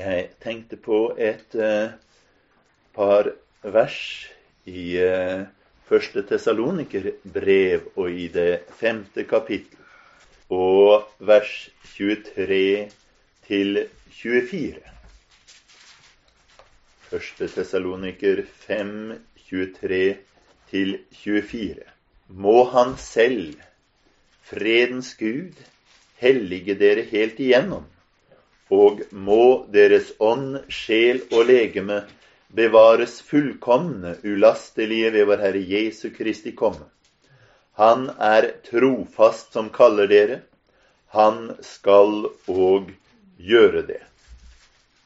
Jeg tenkte på et eh, par vers i eh, første Tesalonikerbrev og i det femte kapittel, og vers 23 til 24. Første Tesaloniker 5, 23 til 24. Må Han selv, fredens Gud, hellige dere helt igjennom og må deres ånd, sjel og legeme bevares fullkomne, ulastelige ved vår Herre Jesu Kristi komme. Han er trofast som kaller dere. Han skal òg gjøre det.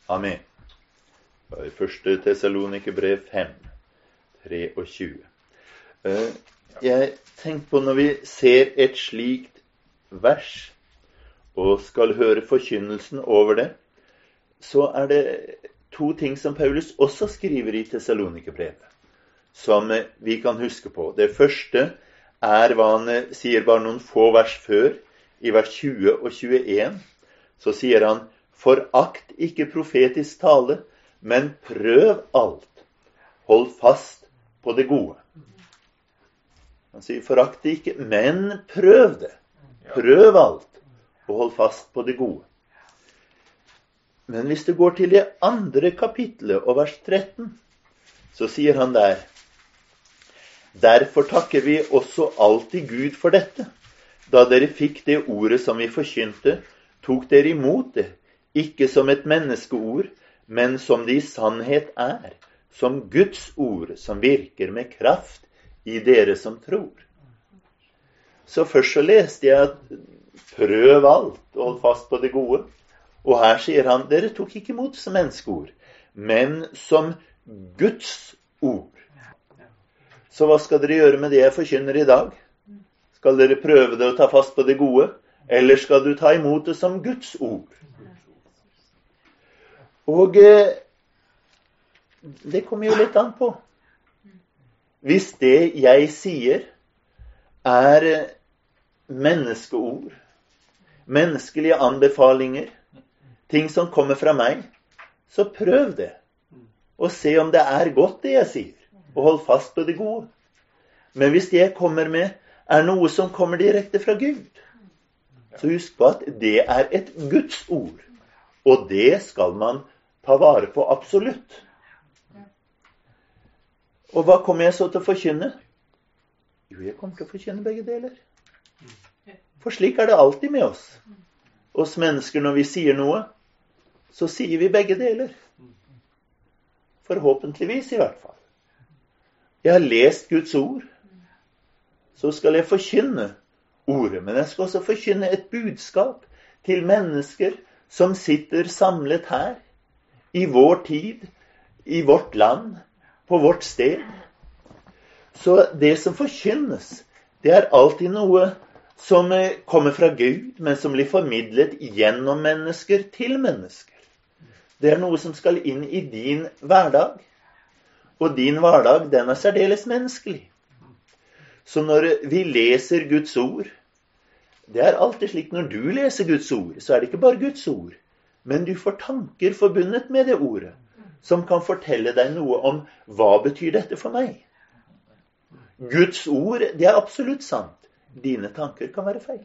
Amen. Var første Tessalonikerbrev 5, 23. Eh, jeg tenkte på når vi ser et slikt vers og skal høre forkynnelsen over det, så er det to ting som Paulus også skriver i Tessalonikerbrevet, som vi kan huske på. Det første er hva han sier bare noen få vers før, i vers 20 og 21. Så sier han Forakt ikke profetisk tale, men prøv alt. Hold fast på det gode. Han sier forakt det ikke, men prøv det. Prøv alt og hold fast på det gode. Men hvis du går til det andre kapitlet og vers 13, så sier han der Derfor takker vi også alltid Gud for dette. Da dere fikk det ordet som vi forkynte, tok dere imot det, ikke som et menneskeord, men som det i sannhet er, som Guds ord, som virker med kraft i dere som tror. Så først så leste jeg at Prøv alt og hold fast på det gode. Og her sier han dere tok ikke imot som menneskeord, men som Guds ord. Så hva skal dere gjøre med det jeg forkynner i dag? Skal dere prøve det å ta fast på det gode, eller skal du ta imot det som Guds ord? Og eh, det kommer jo litt an på. Hvis det jeg sier, er menneskeord, menneskelige anbefalinger, ting som kommer fra meg, så prøv det. Og se om det er godt, det jeg sier. Og hold fast på det gode. Men hvis det jeg kommer med, er noe som kommer direkte fra Gud, så husk på at det er et Guds ord. Og det skal man ta vare på absolutt. Og hva kommer jeg så til å forkynne? Jo, jeg kommer til å forkynne begge deler. For slik er det alltid med oss. Oss mennesker når vi sier noe, så sier vi begge deler. Forhåpentligvis, i hvert fall. Jeg har lest Guds ord. Så skal jeg forkynne ordet. Men jeg skal også forkynne et budskap til mennesker som sitter samlet her, i vår tid, i vårt land, på vårt sted. Så det som forkynnes, det er alltid noe som eh, kommer fra Gud, men som blir formidlet gjennom mennesker til mennesker. Det er noe som skal inn i din hverdag. Og din hverdag, den er særdeles menneskelig. Så når vi leser Guds ord Det er alltid slik når du leser Guds ord, så er det ikke bare Guds ord, men du får tanker forbundet med det ordet, som kan fortelle deg noe om hva betyr dette for meg. Guds ord, det er absolutt sant. Dine tanker kan være feil.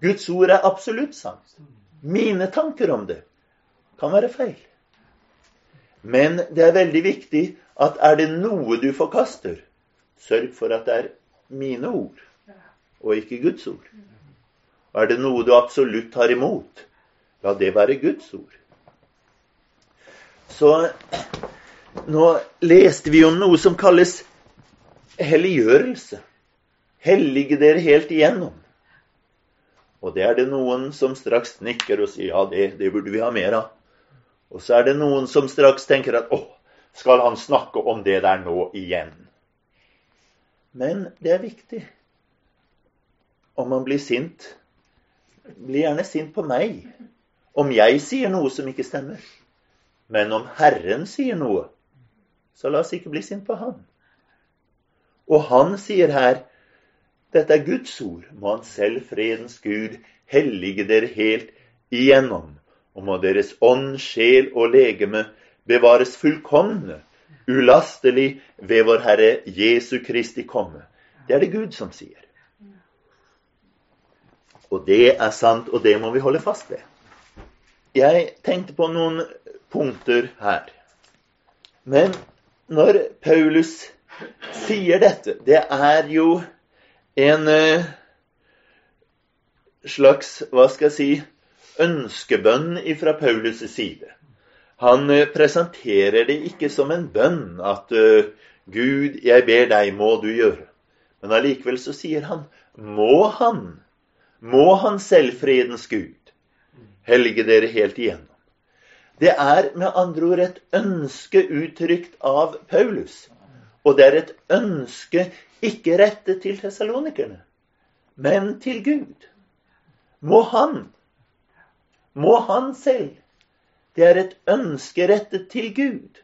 Guds ord er absolutt sant. Mine tanker om det kan være feil. Men det er veldig viktig at er det noe du forkaster, sørg for at det er mine ord og ikke Guds ord. Og er det noe du absolutt tar imot, la det være Guds ord. Så nå leste vi om noe som kalles helliggjørelse hellige dere helt igjennom. Og det er det noen som straks nikker og sier ja, det, det burde vi ha mer av. Og så er det noen som straks tenker at å, skal han snakke om det der nå igjen? Men det er viktig. Om man blir sint, Bli gjerne sint på meg. Om jeg sier noe som ikke stemmer. Men om Herren sier noe, så la oss ikke bli sint på Han. Og han sier her dette er Guds ord. Må Han selv, fredens Gud, hellige dere helt igjennom og må deres ånd, sjel og legeme bevares fullkomne, ulastelig ved vår Herre Jesu Kristi komme. Det er det Gud som sier. Og det er sant, og det må vi holde fast ved. Jeg tenkte på noen punkter her. Men når Paulus sier dette Det er jo en uh, slags, hva skal jeg si, ønskebønn fra Paulus' side. Han uh, presenterer det ikke som en bønn at uh, Gud, jeg ber deg, må du gjøre. Men allikevel så sier han, må han, må han selvfredens Gud, helge dere helt igjennom. Det er med andre ord et ønske uttrykt av Paulus. Og det er et ønske ikke rettet til tessalonikerne, men til Gud. Må han, må han selv. Det er et ønske rettet til Gud.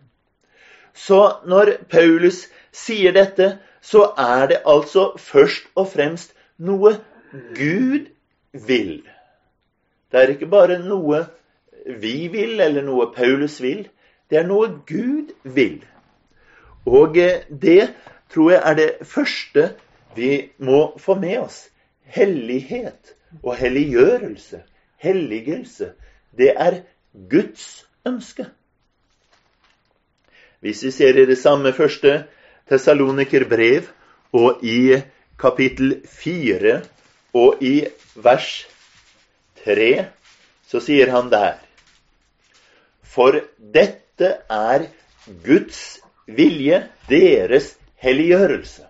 Så når Paulus sier dette, så er det altså først og fremst noe Gud vil. Det er ikke bare noe vi vil, eller noe Paulus vil. Det er noe Gud vil. Og eh, det tror jeg er det første vi må få med oss. Hellighet og helliggjørelse, helligelse, det er Guds ønske. Hvis vi ser i det samme første Tessalonikerbrev og i kapittel 4 og i vers 3, så sier han der for dette er Guds vilje, deres helliggjørelse.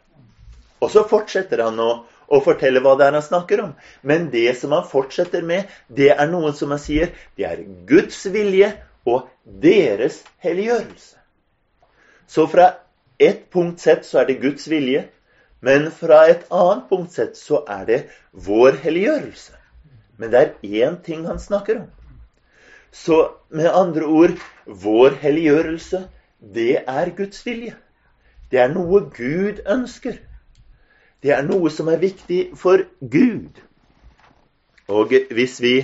Og så fortsetter han å, å, fortelle hva det er han snakker om. Men det som han fortsetter med, det er noe som han sier det er Guds vilje og deres helliggjørelse. Så fra ett punkt sett så er det Guds vilje, men fra et annet punkt sett så er det vår helliggjørelse. Men det er én ting han snakker om. Så med andre ord vår helliggjørelse, det er Guds vilje. Det er noe Gud ønsker. Det er noe som er viktig for Gud. Og hvis vi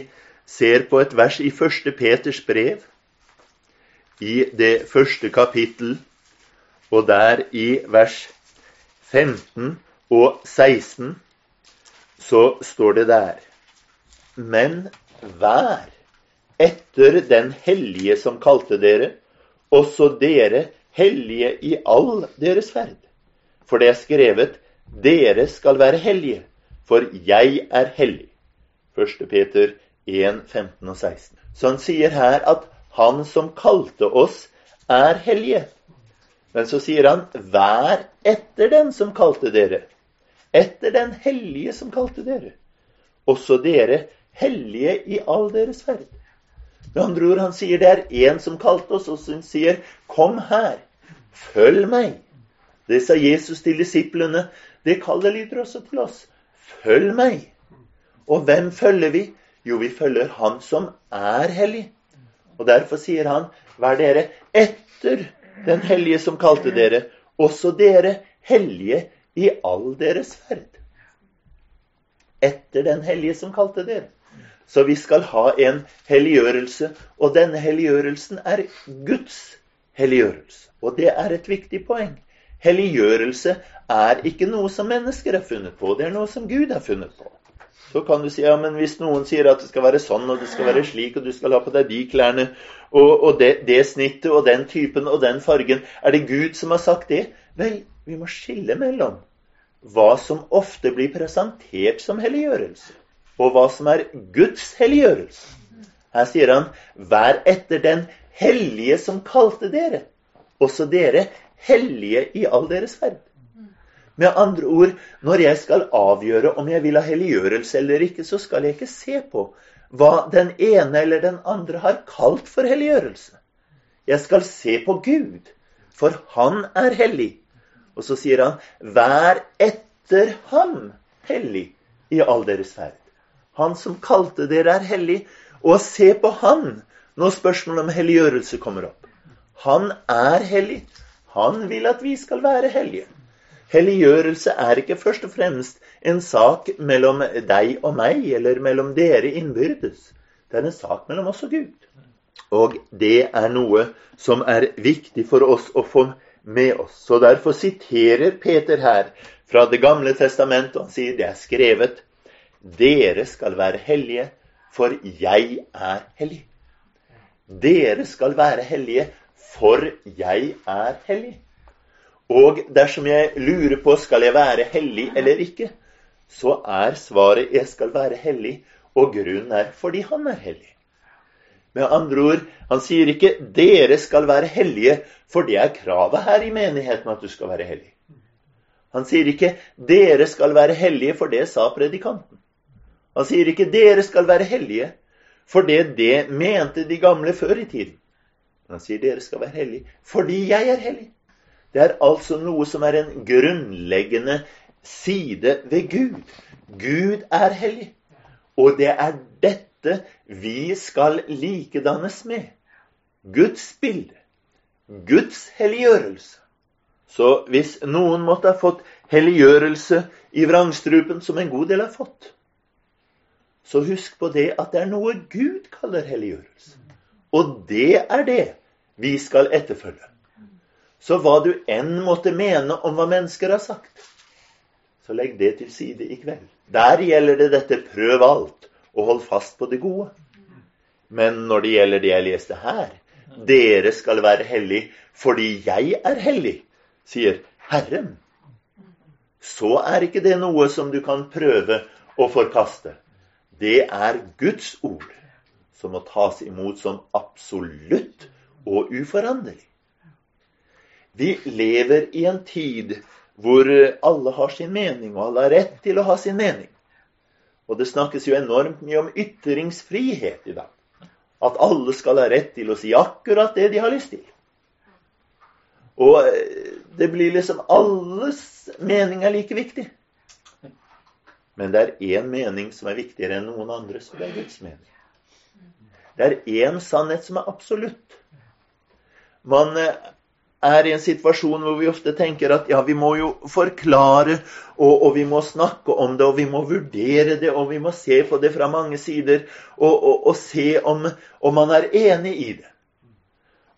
ser på et vers i 1. Peters brev, i det første kapittel, og der i vers 15 og 16, så står det der Men vær etter den hellige som kalte dere, også dere hellige i all deres ferd. For det er skrevet, dere skal være hellige, for jeg er hellig. 1. Peter 1, 15 og 16. Så han sier her at han som kalte oss, er hellige. Men så sier han, vær etter den som kalte dere. Etter den hellige som kalte dere. Også dere hellige i all deres ferd. Med andre ord, han sier det er én som kalte oss, og som sier 'Kom her, følg meg'. Det sa Jesus til disiplene. Det kallet lyder også til oss. Følg meg. Og hvem følger vi? Jo, vi følger Han som er hellig. Og derfor sier han, vær dere etter den hellige som kalte dere, også dere hellige i all deres ferd. Etter den hellige som kalte dere. Så vi skal ha en helliggjørelse, og denne helliggjørelsen er Guds helliggjørelse. Og det er et viktig poeng. Helliggjørelse er ikke noe som mennesker har funnet på, det er noe som Gud har funnet på. Så kan du si ja, men hvis noen sier at det skal være sånn og det skal være slik, og du skal ha på deg de klærne og, og det, det, snittet og den typen og den fargen, er det Gud som har sagt det? Vel, vi må skille mellom hva som ofte blir presentert som helliggjørelse, og hva som er Guds helliggjørelse. Her sier han, vær etter den hellige som kalte dere, også dere hellige i all deres ferd. Med andre ord, når jeg skal avgjøre om jeg vil ha helliggjørelse eller ikke, så skal jeg ikke se på hva den ene eller den andre har kalt for helliggjørelse. Jeg skal se på Gud, for Han er hellig. Og så sier han, vær etter ham hellig i all deres ferd. Han som kalte dere, er hellig. Og se på han når spørsmålet om helliggjørelse kommer opp. Han er hellig. Han vil at vi skal være hellige. Helliggjørelse er ikke først og fremst en sak mellom deg og meg, eller mellom dere innbyrdes. Det er en sak mellom oss og Gud. Og det er noe som er viktig for oss å få med oss. Så derfor siterer Peter her fra Det gamle testamentet, og han sier det er skrevet Dere skal være hellige, for jeg er hellig. Dere skal være hellige, for jeg er hellig. Og dersom jeg lurer på skal jeg være hellig eller ikke, så er svaret jeg skal være hellig, og grunnen er fordi han er hellig. Med andre ord, han sier ikke 'dere skal være hellige', for det er kravet her i menigheten at du skal være hellig. Han sier ikke 'dere skal være hellige', for det sa predikanten. Han sier ikke 'dere skal være hellige', for det, det mente de gamle før i tiden. Han sier 'dere skal være hellige', fordi jeg er hellig. Det er altså noe som er en grunnleggende side ved Gud. Gud er hellig. Og det er dette vi skal likedannes med. Guds bilde. Guds helliggjørelse. Så hvis noen måtte ha fått helliggjørelse i vrangstrupen, som en god del har fått, så husk på det at det er noe Gud kaller helliggjørelse. Og det er det vi skal etterfølge. Så hva du enn måtte mene om hva mennesker har sagt, så legg det til side i kveld. Der gjelder det dette prøv alt og hold fast på det gode. Men når det gjelder det jeg leste her, dere skal være hellig fordi jeg er hellig, sier Herren, så er ikke det noe som du kan prøve å forkaste. Det er Guds ord som må tas imot som absolutt og uforanderlig. Vi lever i en tid hvor alle har sin mening, og alle har rett til å ha sin mening. Og det snakkes jo enormt mye om ytringsfrihet i dag. At alle skal ha rett til å si akkurat det de har lyst til. Og eh, det blir liksom alles mening er like viktig. Men det er én mening som er viktigere enn noen andres, og det er Guds mening. Det er én sannhet som er absolutt. Man eh, er i en situasjon hvor vi ofte tenker at ja, vi må jo forklare, og, og, vi må snakke om det, og vi må vurdere det, og vi må se på det fra mange sider, og, og, og se om, om, man er enig i det.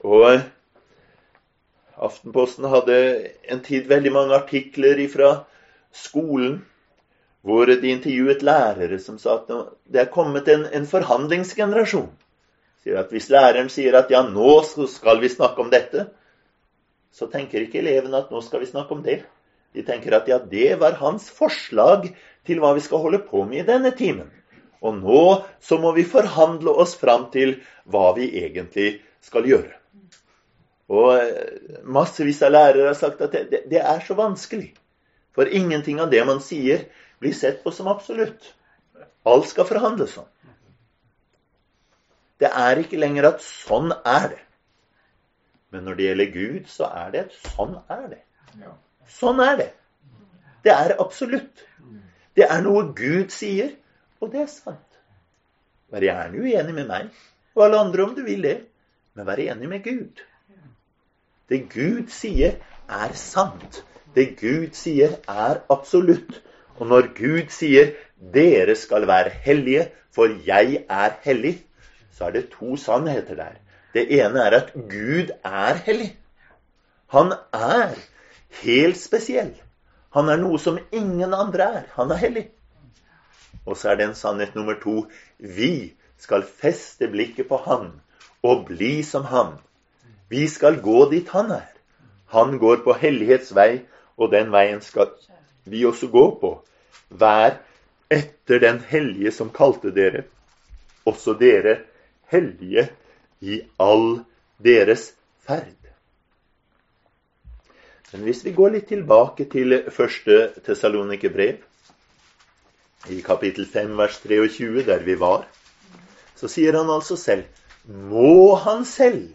Og Aftenposten hadde en tid veldig mange artikler fra skolen hvor de intervjuet lærere som sa at det er kommet en, en forhandlingsgenerasjon. Hvis læreren sier at ja, nå skal vi snakke om dette, så tenker ikke elevene at nå skal vi snakke om det. De tenker at ja, det var hans forslag til hva vi skal holde på med i denne timen. Og nå så må vi forhandle oss fram til hva vi egentlig skal gjøre. Og eh, massevis av lærere har sagt at det, det er så vanskelig. For ingenting av det man sier, blir sett på som absolutt. Alt skal forhandles om. Det er ikke lenger at sånn er det. Men når det gjelder Gud, så er det et sånn er det. Sånn er det. Det er absolutt. Det er noe Gud sier, og det er sant. Vær gjerne uenig med meg og alle andre om du vil det, men vær enig med Gud. Det Gud sier, er sant. Det Gud sier, er absolutt. Og når Gud sier 'dere skal være hellige, for jeg er hellig', så er det to sannheter der. Det ene er at Gud er hellig. Han er helt spesiell. Han er noe som ingen andre er. Han er hellig. Og så er det en sannhet nummer to. Vi skal feste blikket på Han og bli som Han. Vi skal gå dit Han er. Han går på hellighetsvei, og den veien skal vi også gå på. Vær etter den hellige som kalte dere, også dere hellige i all deres ferd. Men hvis vi går litt tilbake til første Tessalonikerbrev, i kapittel 5, vers 23, der vi var, så sier han altså selv Må han selv,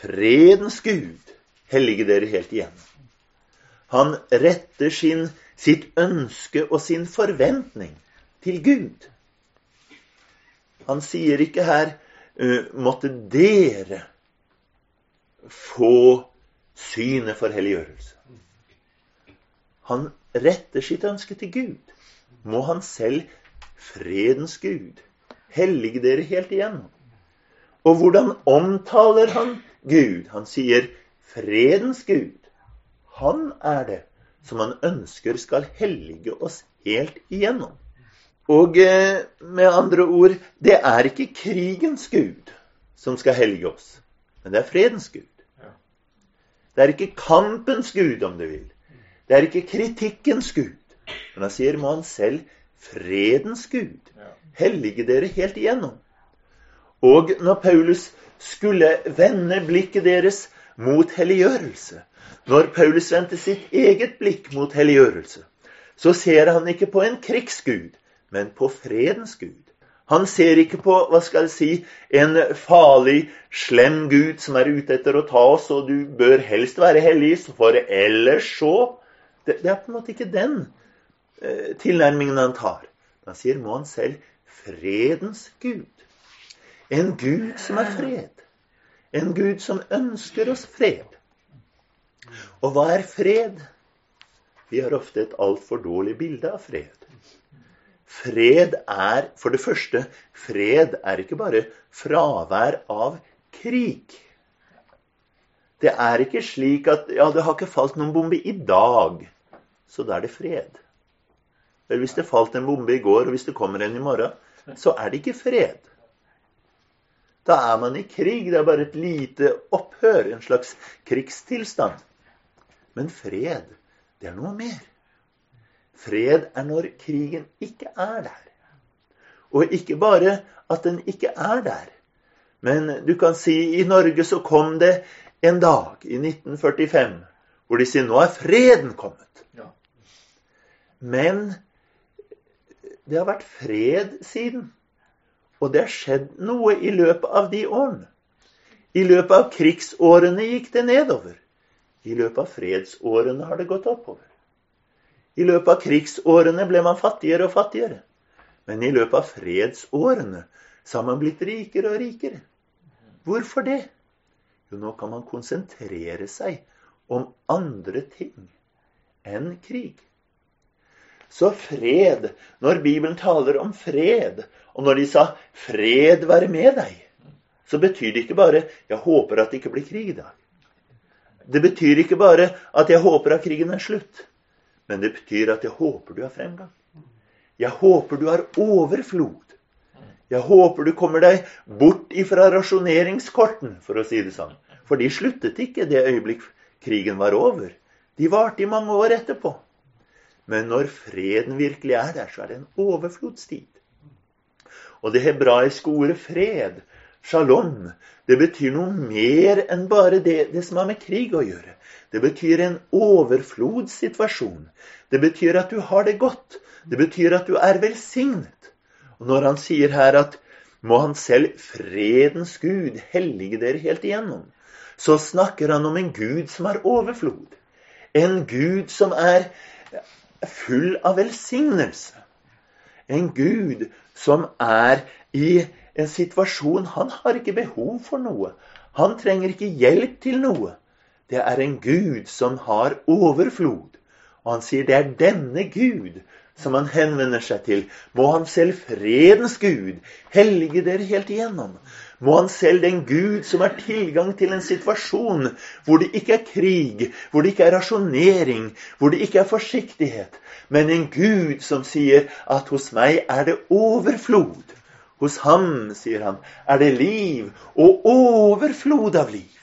fredens Gud, hellige dere helt igjen. Han retter sin, sitt ønske og sin forventning til Gud. Han sier ikke her Eh, måtte dere få synet for helliggjørelse. Han retter sitt ønske til Gud. Må han selv, fredens Gud, Hellige dere helt igjennom. Og hvordan omtaler han Gud? Han sier fredens Gud. Han er det som han ønsker skal hellige oss helt igjennom. Og eh, med andre ord det er ikke krigens gud som skal hellige oss, men det er fredens gud. Det er ikke kampens gud, om du vil. Det er ikke kritikkens gud. Men han sier må han selv fredens gud. Hellige dere helt igjennom. Og når Paulus skulle vende blikket deres mot helliggjørelse, når Paulus vendte sitt eget blikk mot helliggjørelse, så ser han ikke på en krigsgud, men på fredens gud. Han ser ikke på hva skal jeg si, en farlig, slem gud som er ute etter å ta oss, og du bør helst være hellig, for ellers så det, er på en måte ikke den eh, tilnærmingen han tar. Han sier må han selv fredens gud. En gud som er fred. En gud som ønsker oss fred. Og hva er fred? Vi har ofte et altfor dårlig bilde av fred. Fred er for det første Fred er ikke bare fravær av krig. Det er ikke slik at ja, det har ikke falt noen bombe i dag, så da er det fred. Vel, hvis det falt en bombe i går, og hvis det kommer en i morgen, så er det ikke fred. Da er man i krig. Det er bare et lite opphør, en slags krigstilstand. Men fred, det er noe mer. Fred er når krigen ikke er der. Og ikke bare at den ikke er der. Men du kan si i Norge så kom det en dag i 1945 hvor de sier nå er freden kommet. Ja. Men det har vært fred siden. Og det har skjedd noe i løpet av de årene. I løpet av krigsårene gikk det nedover. I løpet av fredsårene har det gått oppover. I løpet av krigsårene ble man fattigere og fattigere. Men i løpet av fredsårene så har man blitt rikere og rikere. Hvorfor det? Jo, nå kan man konsentrere seg om andre ting enn krig. Så fred, når Bibelen taler om fred, og når de sa 'fred være med deg', så betyr det ikke bare 'jeg håper at det ikke blir krig i dag'. Det betyr ikke bare at 'jeg håper at krigen er slutt', men det betyr at 'jeg håper du har fremgang'. Jeg håper du har overflod. Jeg håper du kommer deg bort ifra rasjoneringskorten, for å si det sånn. For de sluttet ikke det øyeblikk krigen var over. De varte i mange år etterpå. Men når freden virkelig er der, så er det en overflodstid. Og det hebraiske ordet fred, shalom, det betyr noe mer enn bare det, det som har med krig å gjøre. Det betyr en overflodssituasjon. Det betyr at du har det godt. Det betyr at du er velsignet. Og når han sier her at må han selv fredens Gud hellige dere helt igjennom, så snakker han om en Gud som har overflod. En Gud som er full av velsignelse. En Gud som er i en situasjon Han har ikke behov for noe. Han trenger ikke hjelp til noe. Det er en Gud som har overflod. Og han sier det er denne Gud som han henvender seg til. Må han selv fredens Gud hellige dere helt igjennom må han selv, den Gud som har tilgang til en situasjon hvor det ikke er krig, hvor det ikke er rasjonering, hvor det ikke er forsiktighet, men en Gud som sier at hos meg er det overflod. Hos ham, sier han, er det liv og overflod av liv.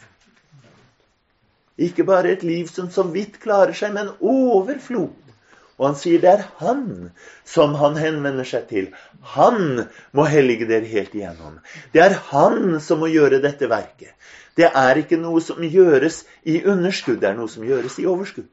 Ikke bare et liv som så vidt klarer seg, men overflod. Og han sier det er han som han henvender seg til. Han må hellige dere helt igjennom. Det er han som må gjøre dette verket. Det er ikke noe som gjøres i underskudd, det er noe som gjøres i overskudd.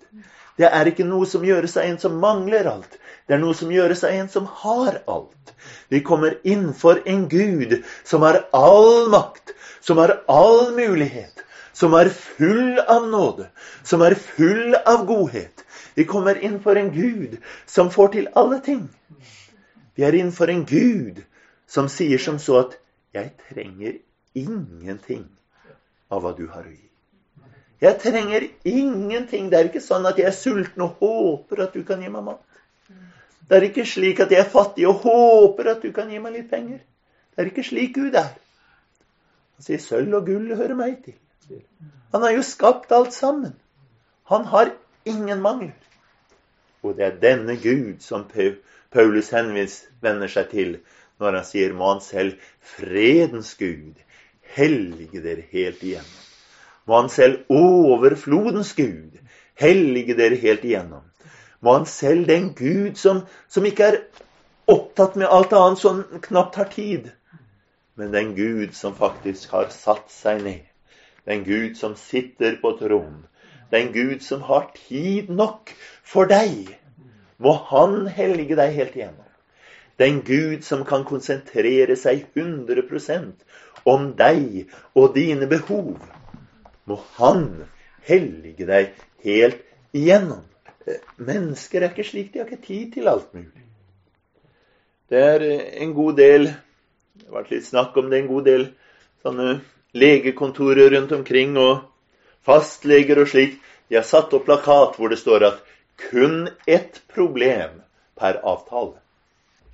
Det er ikke noe som gjøres av en som mangler alt. Det er noe som gjøres av en som har alt. Vi kommer innenfor en Gud som har all makt, som har all mulighet, som er full av nåde, som er full av godhet, vi kommer inn for en Gud som får til alle ting. Vi er innenfor en Gud som sier som så at 'Jeg trenger ingenting av hva du har å gi'. Jeg trenger ingenting. Det er ikke sånn at jeg er sulten og håper at du kan gi meg mat. Det er ikke slik at jeg er fattig og håper at du kan gi meg litt penger. Det er ikke slik Gud er. Han sier sølv og gull hører meg til. Han har jo skapt alt sammen. Han har ingen mangler. Og det er denne Gud som Paulus henvender seg til når han sier må han selv fredens Gud hellige dere helt igjennom. Må han selv overflodens Gud hellige dere helt igjennom. Må han selv, den Gud som, som ikke er opptatt med alt annet som knapt har tid, men den Gud som faktisk har satt seg ned. Den Gud som sitter på tronen. Den Gud som har tid nok for deg. Må Han hellige deg helt igjennom. Den Gud som kan konsentrere seg 100% om deg og dine behov. Må Han hellige deg helt igjennom. Mennesker er ikke slik. De har ikke tid til alt mulig. Det er en god del Det har vært litt snakk om det, en god del sånne legekontorer rundt omkring og fastleger og slik. De har satt opp plakat hvor det står at kun ett problem per avtale.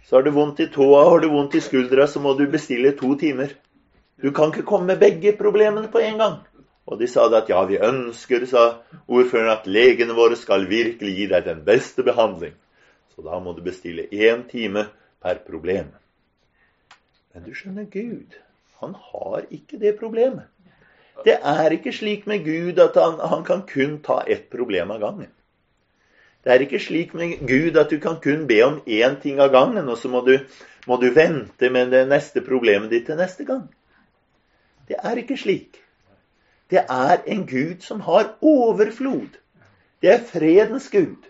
Så har du vondt i tåa, har du vondt i skuldra, så må du bestille to timer. Du kan ikke komme med begge problemene på en gang. Og de sa det at ja, vi ønsker, sa ordføreren, at legene våre skal virkelig gi deg den beste behandling. Så da må du bestille én time per problem. Men du skjønner, Gud, han har ikke det problemet. Det er ikke slik med Gud at han, han kan kun ta ett problem av gangen. Det er ikke slik med Gud at du kan kun be om én ting av gangen, og så må du, må du vente med det neste problemet ditt til neste gang. Det er ikke slik. Det er en Gud som har overflod. Det er fredens Gud.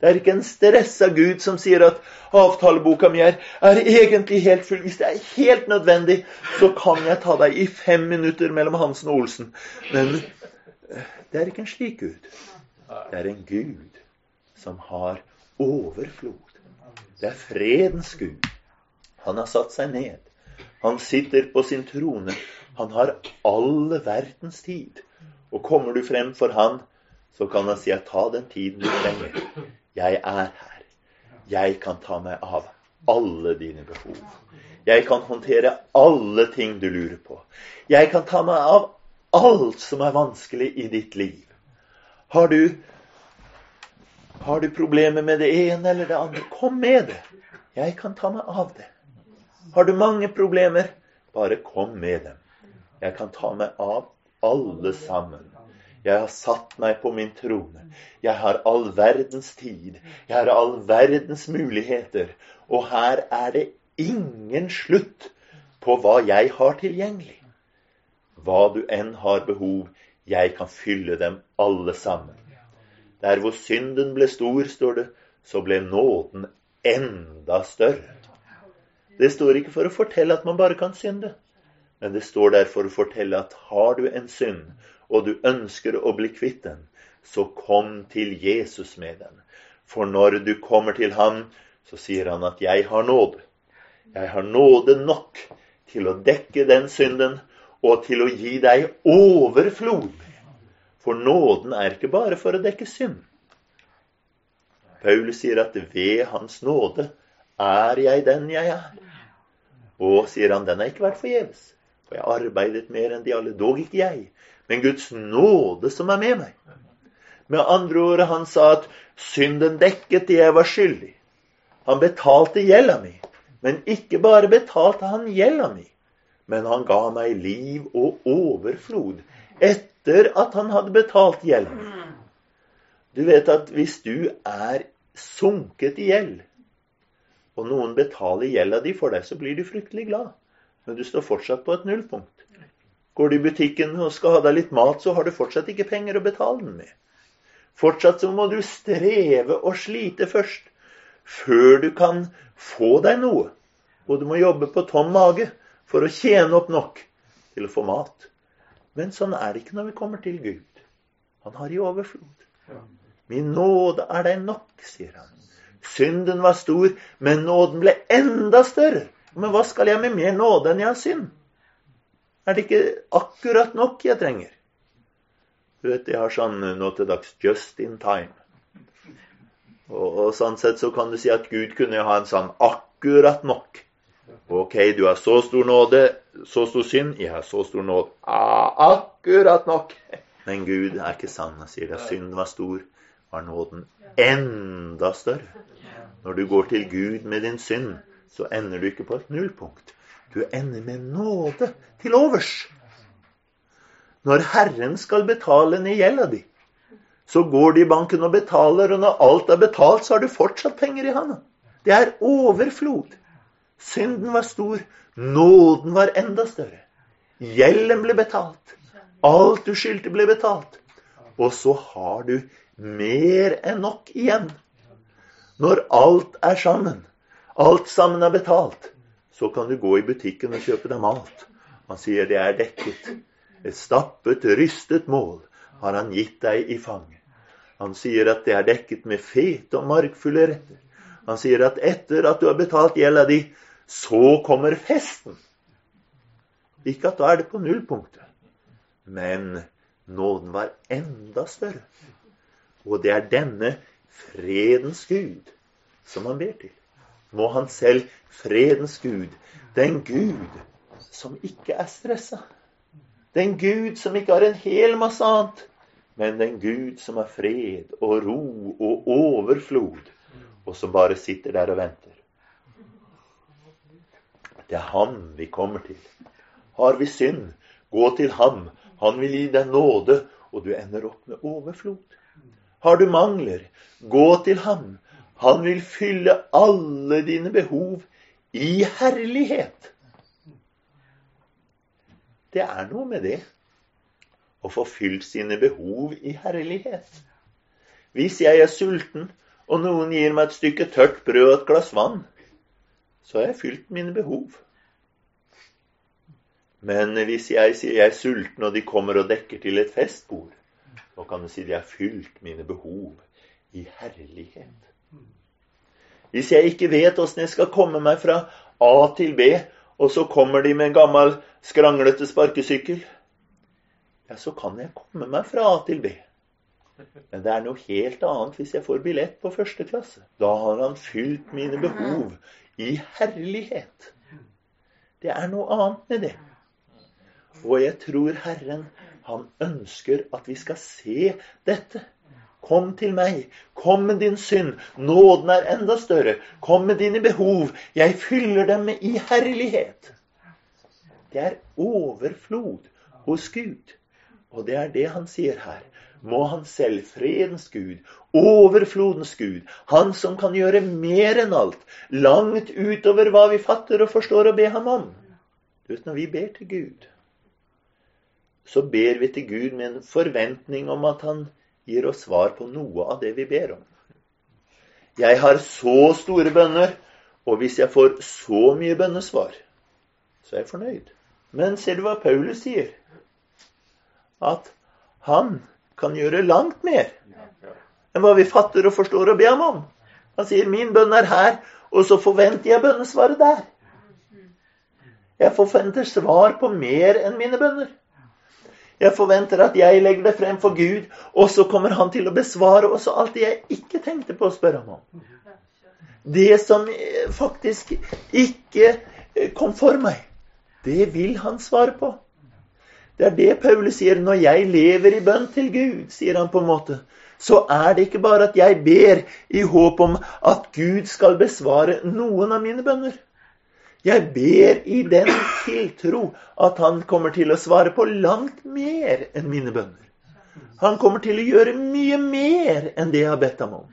Det er ikke en stressa Gud som sier at avtaleboka mi er, er, egentlig helt full. Hvis det er helt nødvendig, så kan jeg ta deg i fem minutter mellom Hansen og Olsen. Men det er ikke en slik Gud. Det er en Gud som har overflod. Det er fredens Gud. Han har satt seg ned. Han sitter på sin trone. Han har alle verdens tid. Og kommer du frem for han, så kan han si at ta den tiden du trenger. Jeg er her. Jeg kan ta meg av alle dine behov. Jeg kan håndtere alle ting du lurer på. Jeg kan ta meg av alt som er vanskelig i ditt liv. Har du har du problemer med det ene eller det andre, kom med det. Jeg kan ta meg av det. Har du mange problemer, bare kom med dem. Jeg kan ta meg av alle sammen. Jeg har satt meg på min trone. Jeg har all verdens tid. Jeg har all verdens muligheter. Og her er det ingen slutt på hva jeg har tilgjengelig. Hva du enn har behov, jeg kan fylle dem alle sammen. Der hvor synden ble stor, står det, så ble nåden enda større. Det står ikke for å fortelle at man bare kan synde, men det står der for å fortelle at har du en synd, og du ønsker å bli kvitt den, så kom til Jesus med den. For når du kommer til ham, så sier han at 'jeg har nåde'. Jeg har nåde nok til å dekke den synden og til å gi deg overflod for nåden er ikke bare for å dekke synd. Paulus sier at ved Hans nåde er jeg den jeg er. Og sier han, den har ikke vært forgjeves. For jeg arbeidet mer enn de alle, dog ikke jeg, men Guds nåde som er med meg. Med andre ord, han sa at synden dekket det jeg var skyldig. Han betalte gjelda mi. Men ikke bare betalte han gjelda mi, men han ga meg liv og overflod etter at han hadde betalt gjelden. Du vet at hvis du er sunket i gjeld, og noen betaler gjelda di for deg, så blir du fryktelig glad. Men du står fortsatt på et nullpunkt. Går du i butikken og skal ha deg litt mat, så har du fortsatt ikke penger å betale den med. Fortsatt så må du streve og slite først, før du kan få deg noe. Og du må jobbe på tom mage for å tjene opp nok til å få mat. Men sånn er det ikke når vi kommer til Gud. Han har i overflod. Min nåde er deg nok, sier han. Synden var stor, men nåden ble enda større. Men hva skal jeg med mer nåde enn jeg har synd? Er det ikke akkurat nok jeg trenger? Du vet, Jeg har sånn nå til dags just in time. Og, og, sånn sett så kan du si at Gud kunne ha en sånn akkurat nok. Ok, du har så stor nåde, så stor synd. Jeg har så stor nåde. Ah, akkurat nok. Men Gud er ikke sann. Han sier at synden var stor, var nåden enda større. Når du går til Gud med din synd, så ender du ikke på et nullpunkt. Du ender med nåde til overs. Når Herren skal betale ned gjelda di, så går de i banken og betaler, og når alt er betalt, så har du fortsatt penger i handa. Det er overflod. Synden var stor, nåden var enda større. Gjelden ble betalt. Alt du skyldte, ble betalt. Og så har du mer enn nok igjen. Når alt er sammen, alt sammen er betalt, så kan du gå i butikken og kjøpe deg mat. Han sier det er dekket. Et stappet, rystet mål har han gitt deg i fanget. Han sier at det er dekket med fete og markfulle retter. Han sier at etter at du har betalt gjelda di, så kommer festen. Ikke at da er det på nullpunktet. Men nåden var enda større. Og det er denne fredens Gud som han ber til. Må han selv, fredens Gud, den Gud som ikke er stressa. Den Gud som ikke har en hel masse annet, men den Gud som har fred og ro og overflod, og som bare sitter der og venter. Det er ham vi kommer til. Har vi synd, gå til ham. Han vil gi deg nåde, og du ender opp med overflod. Har du mangler, gå til ham. Han vil fylle alle dine behov i herlighet. Det er noe med det å få fylt sine behov i herlighet. Hvis jeg er sulten, og noen gir meg et stykke tørt brød og et glass vann, så har jeg fylt mine behov. Men hvis jeg sier jeg er sulten, og de kommer og dekker til et festbord, så kan du si jeg har fylt mine behov i herlighet. Hvis jeg ikke vet åssen jeg skal komme meg fra A til B, og så kommer de med en gammel, skranglete sparkesykkel, ja, så kan jeg komme meg fra A til B. Men det er noe helt annet hvis jeg får billett på første klasse. Da har han fylt mine behov i herlighet. Det er noe annet med det. Og jeg tror Herren, han ønsker at vi skal se dette. Kom til meg. Kom med din synd. Nåden er enda større. Kom med dine behov. Jeg fyller dem i herlighet. Det er overflod hos Gud. Og det er det han sier her må han selv, fredens Gud, overflodens Gud, han som kan gjøre mer enn alt, langt utover hva vi fatter og forstår å be ham om. Du vet, Når vi ber til Gud, så ber vi til Gud med en forventning om at han gir oss svar på noe av det vi ber om. Jeg har så store bønner, og hvis jeg får så mye bønnesvar, så er jeg fornøyd. Men ser du hva Paulus sier? At han kan gjøre langt mer enn hva vi fatter og forstår og ber ham om. Han sier 'min bønn er her', og så forventer jeg bønnesvaret der. Jeg forventer svar på mer enn mine bønner. Jeg forventer at jeg legger det frem for Gud, og så kommer han til å besvare også alt det jeg ikke tenkte på å spørre ham om. Det som eh, faktisk ikke eh, kom for meg, det vil han svare på. Det er det Paulus sier. Når jeg lever i bønn til Gud, sier han på en måte, så er det ikke bare at jeg ber i håp om at Gud skal besvare noen av mine bønner. Jeg ber i den tiltro at han kommer til å svare på langt mer enn mine bønner. Han kommer til å gjøre mye mer enn det jeg har bedt ham om.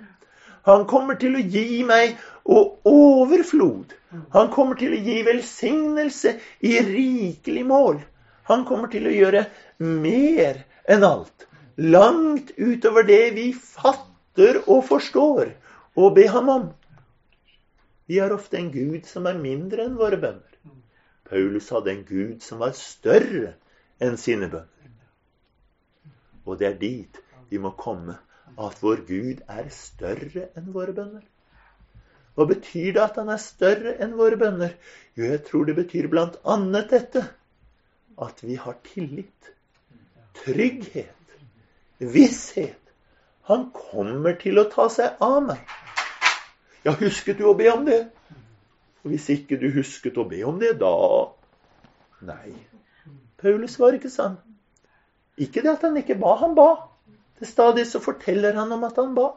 Han kommer til å gi meg overflod. Han kommer til å gi velsignelse i rikelig mål. Han kommer til å gjøre mer enn alt. Langt utover det vi fatter og forstår og be ham om. Vi har ofte en Gud som er mindre enn våre bønner. Paulus hadde en Gud som var større enn sine bønner. Og det er dit vi må komme, at vår Gud er større enn våre bønner. Hva betyr det at han er større enn våre bønner? Jo, jeg tror det betyr blant annet dette at vi har tillit, trygghet, visshet. Han kommer til å ta seg av meg. Ja, husket du å be om det? Og hvis ikke du husket å be om det, da Nei. Paulus var ikke sånn. Ikke det at han ikke ba, han ba. Til stadig så forteller han om at han ba.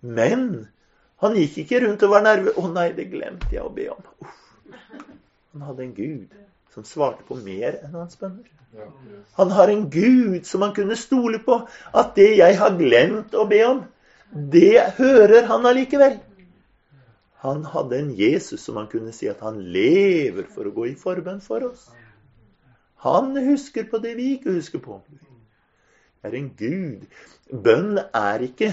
Men han gikk ikke rundt og var nervøs. 'Å nei, det glemte jeg å be om.' Uff. Han hadde en gud som svarte på mer enn hans bønner. Han har en gud som han kunne stole på. At det jeg har glemt å be om, det hører han allikevel. Han hadde en Jesus som han kunne si at han lever for å gå i forbønn for oss. Han husker på det vi ikke husker på. Det er en gud. Bønn er ikke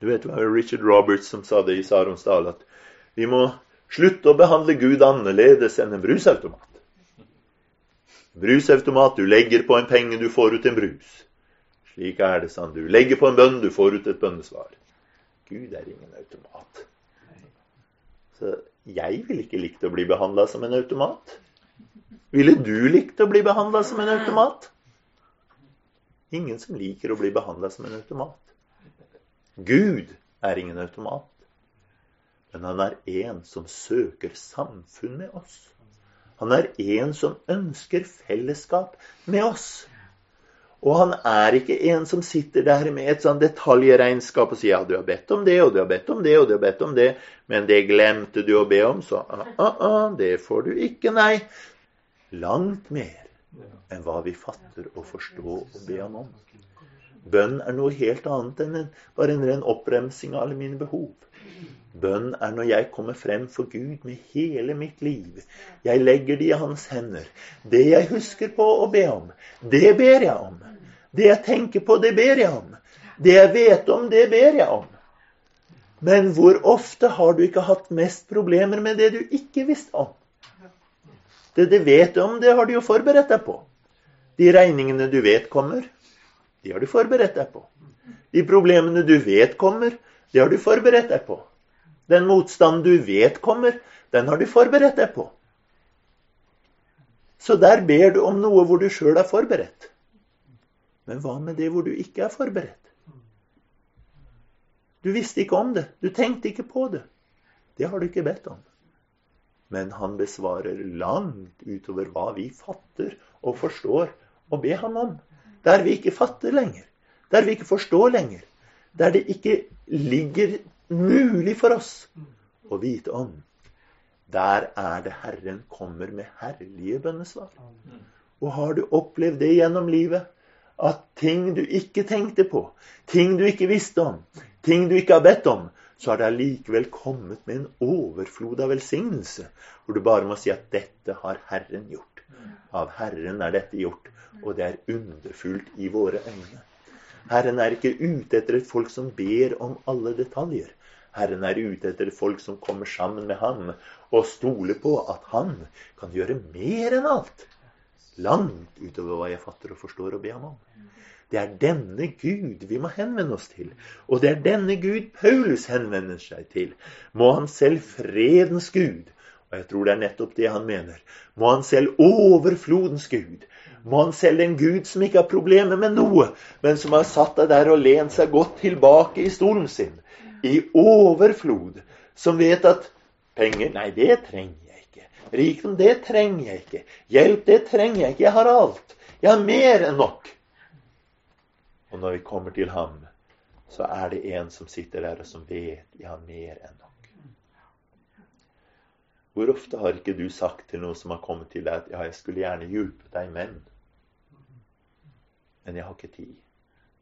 Du vet det var Richard Roberts som sa det i Sarons dal, at vi må slutte å behandle Gud annerledes enn en brusautomat. Brusautomat, du legger på en penge, du får ut en brus. Slik er det, sann Du legger på en bønn, du får ut et bønnesvar. Gud er ingen automat. Så jeg ville ikke likt å bli behandla som en automat. Ville du likt å bli behandla som en automat? Ingen som liker å bli behandla som en automat. Gud er ingen automat, men han er en som søker samfunn med oss. Han er en som ønsker fellesskap med oss. Og han er ikke en som sitter der med et sånn detaljregnskap og sier ja, du har bedt om det, og du har bedt om det, og du har bedt om det, men det glemte du å be om, så uh, uh, uh, det får du ikke, nei. Langt mer enn hva vi fatter og forstår og ber ham om. Bønn er noe helt annet enn en, bare en ren oppremsing av alle mine behov. Bønn er når jeg kommer frem for Gud med hele mitt liv. Jeg legger det i hans hender. Det jeg husker på å be om, det ber jeg om. Det jeg tenker på, det ber jeg om. Det jeg vet om, det ber jeg om. Men hvor ofte har du ikke hatt mest problemer med det du ikke visste om? Det du vet om, det har du jo forberedt deg på. De regningene du vet kommer, de har du forberedt deg på. De problemene du vet kommer, det har du forberedt deg på. Den motstanden du vet kommer, den har du forberedt deg på. Så der ber du om noe hvor du sjøl er forberedt. Men hva med det hvor du ikke er forberedt? Du visste ikke om det. Du tenkte ikke på det. Det har du ikke bedt om men han besvarer langt utover hva vi fatter og forstår og ber ham om. Der vi ikke fatter lenger, der vi ikke forstår lenger, der det ikke ligger mulig for oss å vite om. Der er det Herren kommer med herlige bønnesvar. Og har du opplevd det gjennom livet? At ting du ikke tenkte på, ting du ikke visste om, ting du ikke har bedt om, så har det allikevel kommet med en overflod av velsignelse, hvor du bare må si at 'dette har Herren gjort'. Av Herren er dette gjort, og det er underfullt i våre øyne. Herren er ikke ute etter et folk som ber om alle detaljer. Herren er ute etter et folk som kommer sammen med ham og stoler på at han kan gjøre mer enn alt. Langt utover hva jeg fatter og forstår og ber ham om. Det er denne Gud vi må henvende oss til. Og det er denne Gud Paulus henvender seg til. Må han selv fredens Gud, og jeg tror det er nettopp det han mener, må han selv overflodens Gud. Må han selv en Gud som ikke har problemer med noe, men som har satt deg der og lent seg godt tilbake i stolen sin. I overflod. Som vet at penger Nei, det trenger jeg. Rikdom, det trenger jeg ikke. Hjelp, det trenger jeg ikke. Jeg har alt. Jeg har mer enn nok. Og når vi kommer til ham, så er det en som sitter der og som vet jeg har mer enn nok. Hvor ofte har ikke du sagt til noen som har kommet til deg at ja, jeg skulle gjerne hjulpet deg, men Men jeg har ikke tid.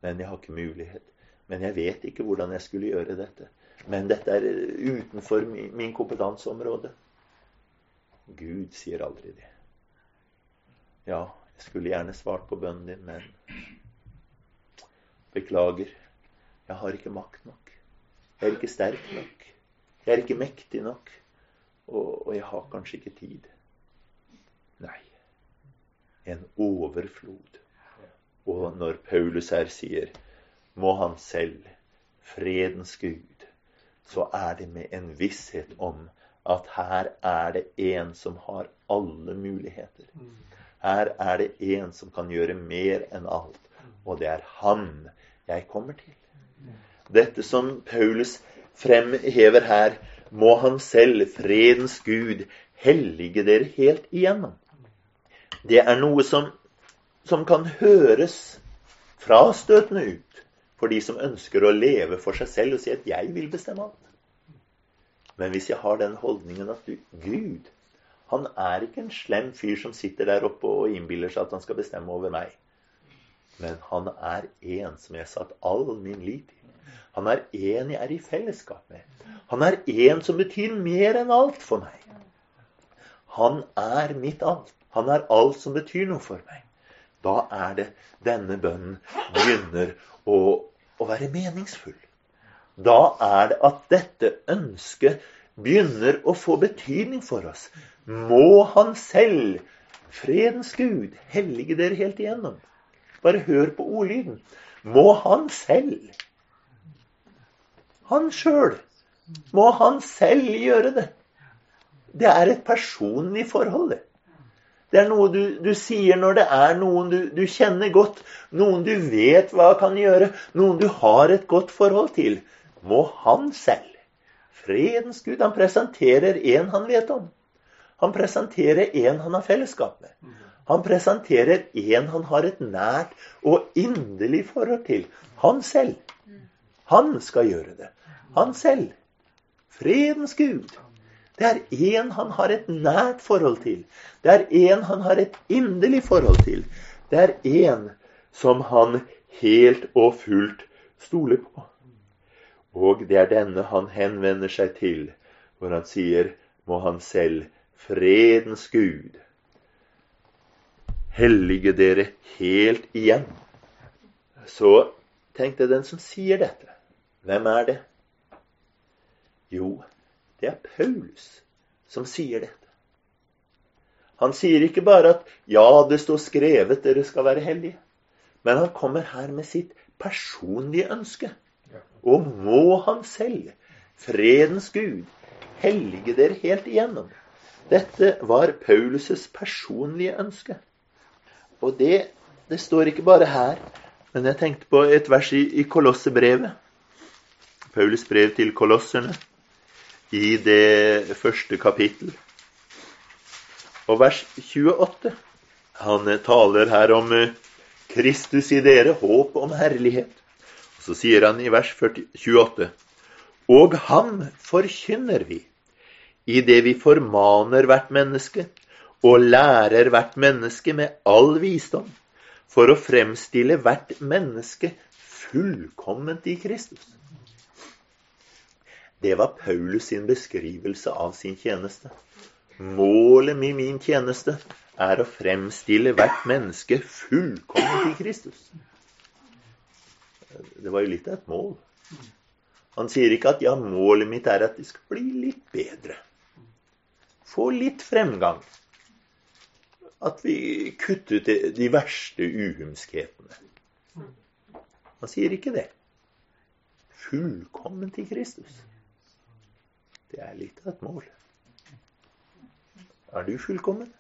Men jeg har ikke mulighet. Men jeg vet ikke hvordan jeg skulle gjøre dette. Men dette er utenfor min kompetanseområde. Gud sier aldri det. Ja, jeg skulle gjerne svart på bønnen din, men Beklager, jeg har ikke makt nok. Jeg er ikke sterk nok. Jeg er ikke mektig nok. Og, og jeg har kanskje ikke tid. Nei. En overflod. Og når Paulus her sier må han selv, fredens Gud, så er det med en visshet om at her er det en som har alle muligheter. Her er det en som kan gjøre mer enn alt. Og det er han jeg kommer til. Dette som Paulus fremhever her, må Han selv, fredens Gud, hellige dere helt igjennom. Det er noe som, som kan høres frastøtende ut for de som ønsker å leve for seg selv og si at 'jeg vil bestemme alt'. Men hvis jeg har den holdningen at du, Gud, han er ikke en slem fyr som sitter der oppe og innbiller seg at han skal bestemme over meg. Men han er en som jeg har satt all min lit til. Han er en jeg er i fellesskap med. Han er en som betyr mer enn alt for meg. Han er mitt alt. Han er alt som betyr noe for meg. Da er det denne bønnen begynner å, å være meningsfull. Da er det at dette ønsket begynner å få betydning for oss. Må Han selv, fredens Gud, hellige dere helt igjennom. Bare hør på ordlyden. Må Han selv, han sjøl, må Han selv gjøre det. Det er et personlig forhold, det. Er noe du, du, sier når det er noen du, du, kjenner godt, noen du vet hva kan gjøre, noen du har et godt forhold til. Må han selv, fredens Gud, han presenterer en han vet om. Han presenterer en han har fellesskap med. Han presenterer en han har et nært og inderlig forhold til. Han selv. Han skal gjøre det. Han selv. Fredens Gud. Det er en han har et nært forhold til. Det er en han har et inderlig forhold til. Det er en som han helt og fullt stoler på. Og det er denne han henvender seg til, hvor han sier, må han selv, fredens Gud, hellige dere helt igjen. Så tenkte den som sier dette, hvem er det? Jo, det er Paulus som sier dette. Han sier ikke bare at 'ja, det står skrevet, dere skal være hellige'. Men han kommer her med sitt personlige ønske. Og må han selv, fredens Gud, hellige dere helt igjennom. Dette var Paulus' personlige ønske. Og det, det, står ikke bare her, men jeg tenkte på et vers i, i Kolossebrevet. Paulus brev til kolosserne i det første kapittel. Og vers 28. Han taler her om eh, Kristus i dere, håp om herlighet. Så sier han i vers 40, 28. Og ham forkynner vi, i det vi formaner hvert menneske og lærer hvert menneske med all visdom, for å fremstille hvert menneske fullkomment i Kristus. Det var Paulus sin beskrivelse av sin tjeneste. Målet med min tjeneste er å fremstille hvert menneske fullkomment i Kristus. Det var jo litt av et mål. Han sier ikke at ja, målet mitt er at de skal bli litt bedre. Få litt fremgang. At vi kutter ut de verste uhumskhetene. Han sier ikke det. Fullkommen til Kristus. Det er litt av et mål. Er du fullkommen?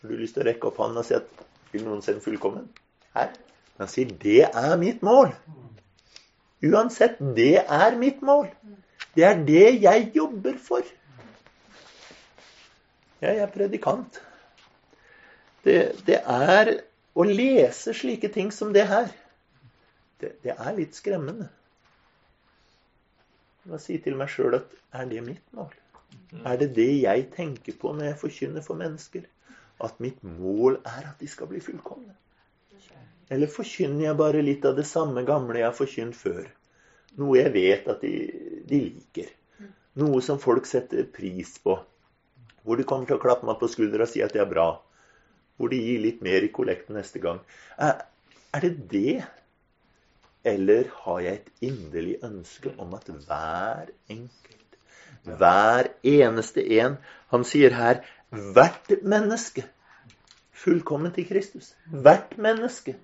Har du lyst til å rekke opp hånden og si at vil noen se fullkommen? Her. Han sier det er mitt mål. Uansett, det er mitt mål. Det er det jeg jobber for. Jeg er predikant. Det, det er å lese slike ting som det her. Det, det er litt skremmende. Jeg si til meg sjøl at er det mitt mål? Er det det jeg tenker på når jeg forkynner for mennesker? At mitt mål er at de skal bli fullkomne? Eller forkynner jeg bare litt av det samme gamle jeg har forkynt før? Noe jeg vet at de, de liker. Noe som folk setter pris på. Hvor de kommer til å klappe meg på skuldra og si at det er bra. Hvor de gir litt mer i kollekten neste gang. Er, er det det eller har jeg et inderlig ønske om at hver enkelt, hver eneste en Han sier her hvert menneske fullkomment i Kristus. Hvert menneske.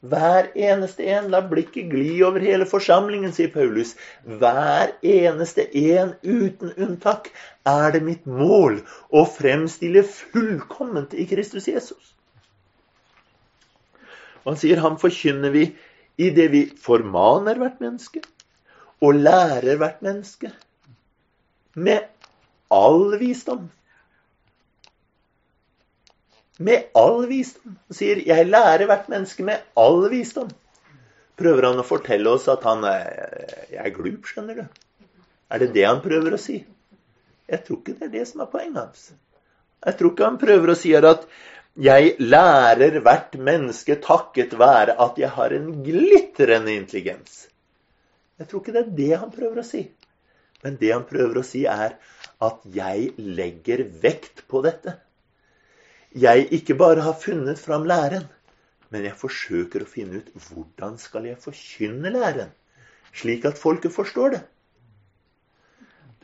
Hver eneste en. La blikket gli over hele forsamlingen, sier Paulus. Hver eneste en uten unntak er det mitt mål å fremstille fullkomment i Kristus Jesus. Og han sier ham forkynner vi i det vi formaner hvert menneske og lærer hvert menneske med all visdom. Med all visdom. Han sier 'jeg lærer hvert menneske med all visdom'. Prøver han å fortelle oss at han er, er glup, skjønner du? Er det det han prøver å si? Jeg tror ikke det er det som er poenget hans. Jeg tror ikke han prøver å si at jeg lærer hvert menneske takket være at jeg har en glitrende intelligens. Jeg tror ikke det er det han prøver å si. Men det han prøver å si, er at jeg legger vekt på dette jeg ikke bare har funnet fram læren, men jeg forsøker å finne ut hvordan skal jeg forkynne læren, slik at folket forstår det.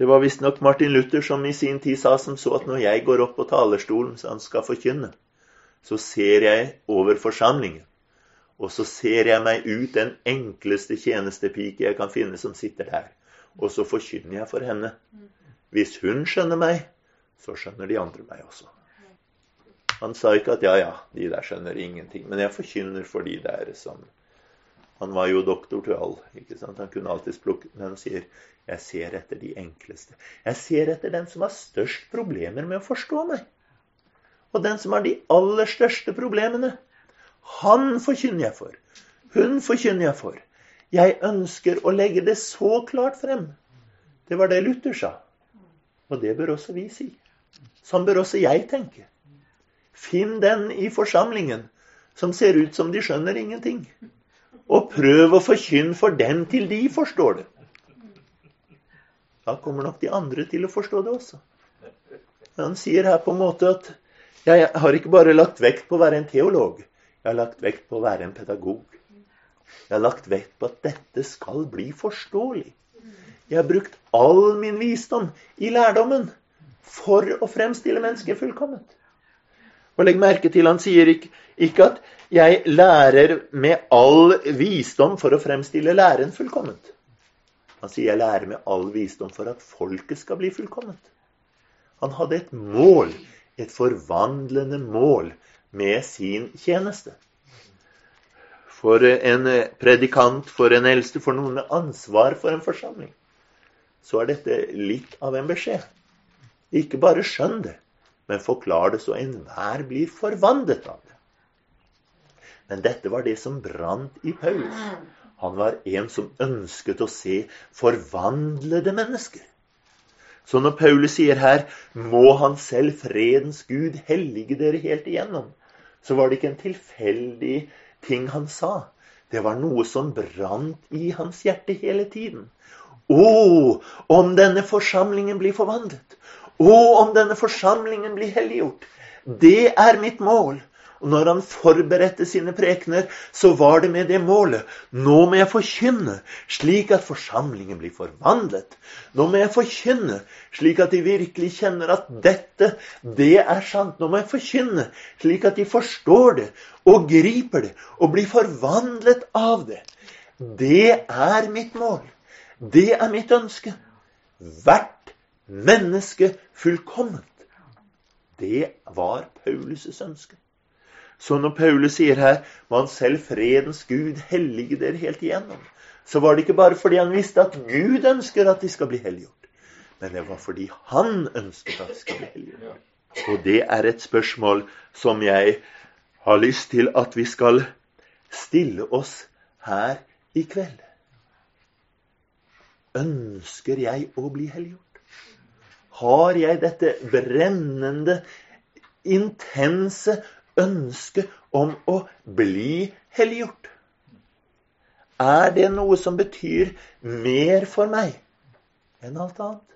Det var visstnok Martin Luther som i sin tid sa som så at når jeg går opp på talerstolen så han skal forkynne, så ser jeg over forsamlingen, og så ser jeg meg ut den enkleste tjenestepike jeg kan finne som sitter der, og så forkynner jeg for henne. Hvis hun skjønner meg, så skjønner de andre meg også. Han sa ikke at ja, ja, de der skjønner ingenting. Men jeg forkynner for de der som Han var jo doktor til all. ikke sant? Han kunne alltids plukke Men han sier jeg ser etter de enkleste. Jeg ser etter den som har størst problemer med å forstå meg. Og den som har de aller største problemene. Han forkynner jeg for. Hun forkynner jeg for. Jeg ønsker å legge det så klart frem. Det var det Luther sa. Og det bør også vi si. Sånn bør også jeg tenke. Finn den i forsamlingen som ser ut som de skjønner ingenting. Og prøv å forkynne for dem til de forstår det. Da kommer nok de andre til å forstå det også. Han sier her på en måte at jeg har ikke bare lagt vekt på å være en teolog. Jeg har lagt vekt på å være en pedagog. Jeg har lagt vekt på at dette skal bli forståelig. Jeg har brukt all min visdom i lærdommen for å fremstille mennesket fullkomment. Og legg merke til, han sier ikke, ikke at 'jeg lærer med all visdom for å fremstille læren fullkomment'. Han sier 'jeg lærer med all visdom for at folket skal bli fullkomment'. Han hadde et mål, et forvandlende mål, med sin tjeneste. For en predikant, for en eldste, for noen med ansvar for en forsamling, så er dette litt av en beskjed. Ikke bare skjønn det, men forklar det så enhver blir forvandlet av det. Men dette var det som brant i Paulus. Han var en som ønsket å se forvandlede mennesker. Så når Paulus sier her 'må han selv, fredens Gud, hellige dere helt igjennom', så var det ikke en tilfeldig ting han sa. Det var noe som brant i hans hjerte hele tiden. Å, om denne forsamlingen blir forvandlet! Og om denne forsamlingen blir helliggjort. Det er mitt mål. Og når han forberedte sine prekener, så var det med det målet. Nå må jeg forkynne, slik at forsamlingen blir forvandlet. Nå må jeg forkynne, slik at de virkelig kjenner at dette, det er sant. Nå må jeg forkynne, slik at de forstår det og griper det og blir forvandlet av det. Det er mitt mål. Det er mitt ønske. Hvert menneske fullkomment. Det var Paulus' ønske. Så når Paulus sier her 'Man selv fredens Gud hellige dere helt igjennom, så var det ikke bare fordi han visste at Gud ønsker at de skal bli helliggjort, men det var fordi han ønsket at de skal bli helliggjort. Og det er et spørsmål som jeg har lyst til at vi skal stille oss her i kveld. Ønsker jeg å bli helliggjort? Har jeg dette brennende, intense ønsket om å bli helliggjort? Er det noe som betyr mer for meg enn alt annet?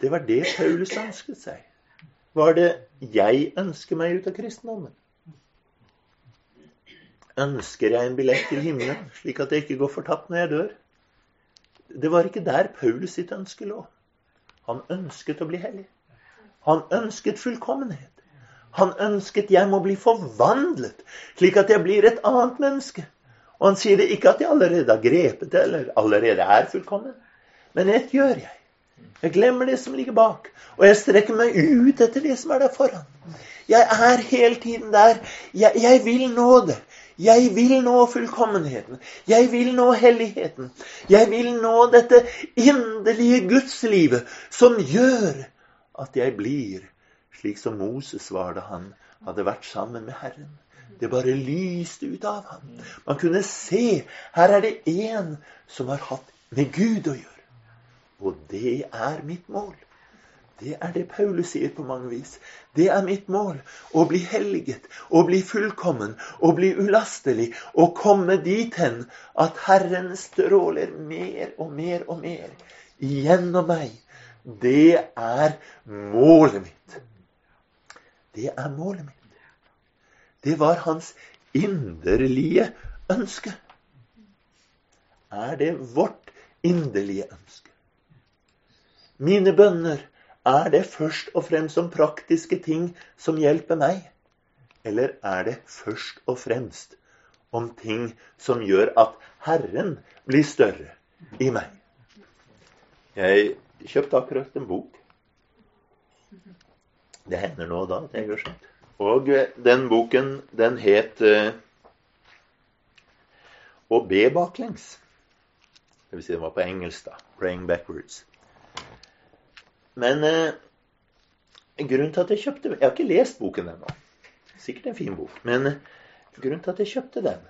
Det var det Paulus ønsket seg. Var det 'jeg ønsker meg ut av kristendommen'? Ønsker jeg en billett til himmelen, slik at jeg ikke går fortapt når jeg dør? Det var ikke der Paulus sitt ønske lå. Han ønsket å bli hellig. Han ønsket fullkommenhet. Han ønsket jeg må bli forvandlet, slik at jeg blir et annet menneske. Og han sier det ikke at jeg allerede har grepet det, eller allerede er fullkommen. Men ett gjør jeg. Jeg glemmer det som ligger bak, og jeg strekker meg ut etter det som er der foran. Jeg er hele tiden der. Jeg, jeg vil nå det. Jeg vil nå fullkommenheten. Jeg vil nå helligheten. Jeg vil nå dette inderlige gudslivet som gjør at jeg blir slik som Moses var da han hadde vært sammen med Herren. Det bare lyste ut av ham. Man kunne se her er det én som har hatt med Gud å gjøre. Og det er mitt mål. Det er det Paulus sier på mange vis. Det er mitt mål. Å bli helliget, å bli fullkommen, å bli ulastelig. Å komme dit hen at Herren stråler mer og mer og mer gjennom meg. Det er målet mitt. Det er målet mitt. Det var hans inderlige ønske. Er det vårt inderlige ønske? Mine bønner er det først og fremst om praktiske ting som hjelper meg? Eller er det først og fremst om ting som gjør at Herren blir større i meg? Jeg kjøpte akkurat en bok. Det hender nå og da at jeg gjør sånt. Og den boken, den het uh, Å be baklengs. Det vil si den var på engelsk, da. 'Praying backwards'. Men eh, grunnen til at jeg kjøpte Jeg har ikke lest boken ennå. Sikkert en fin bok. Men eh, grunnen til at jeg kjøpte den,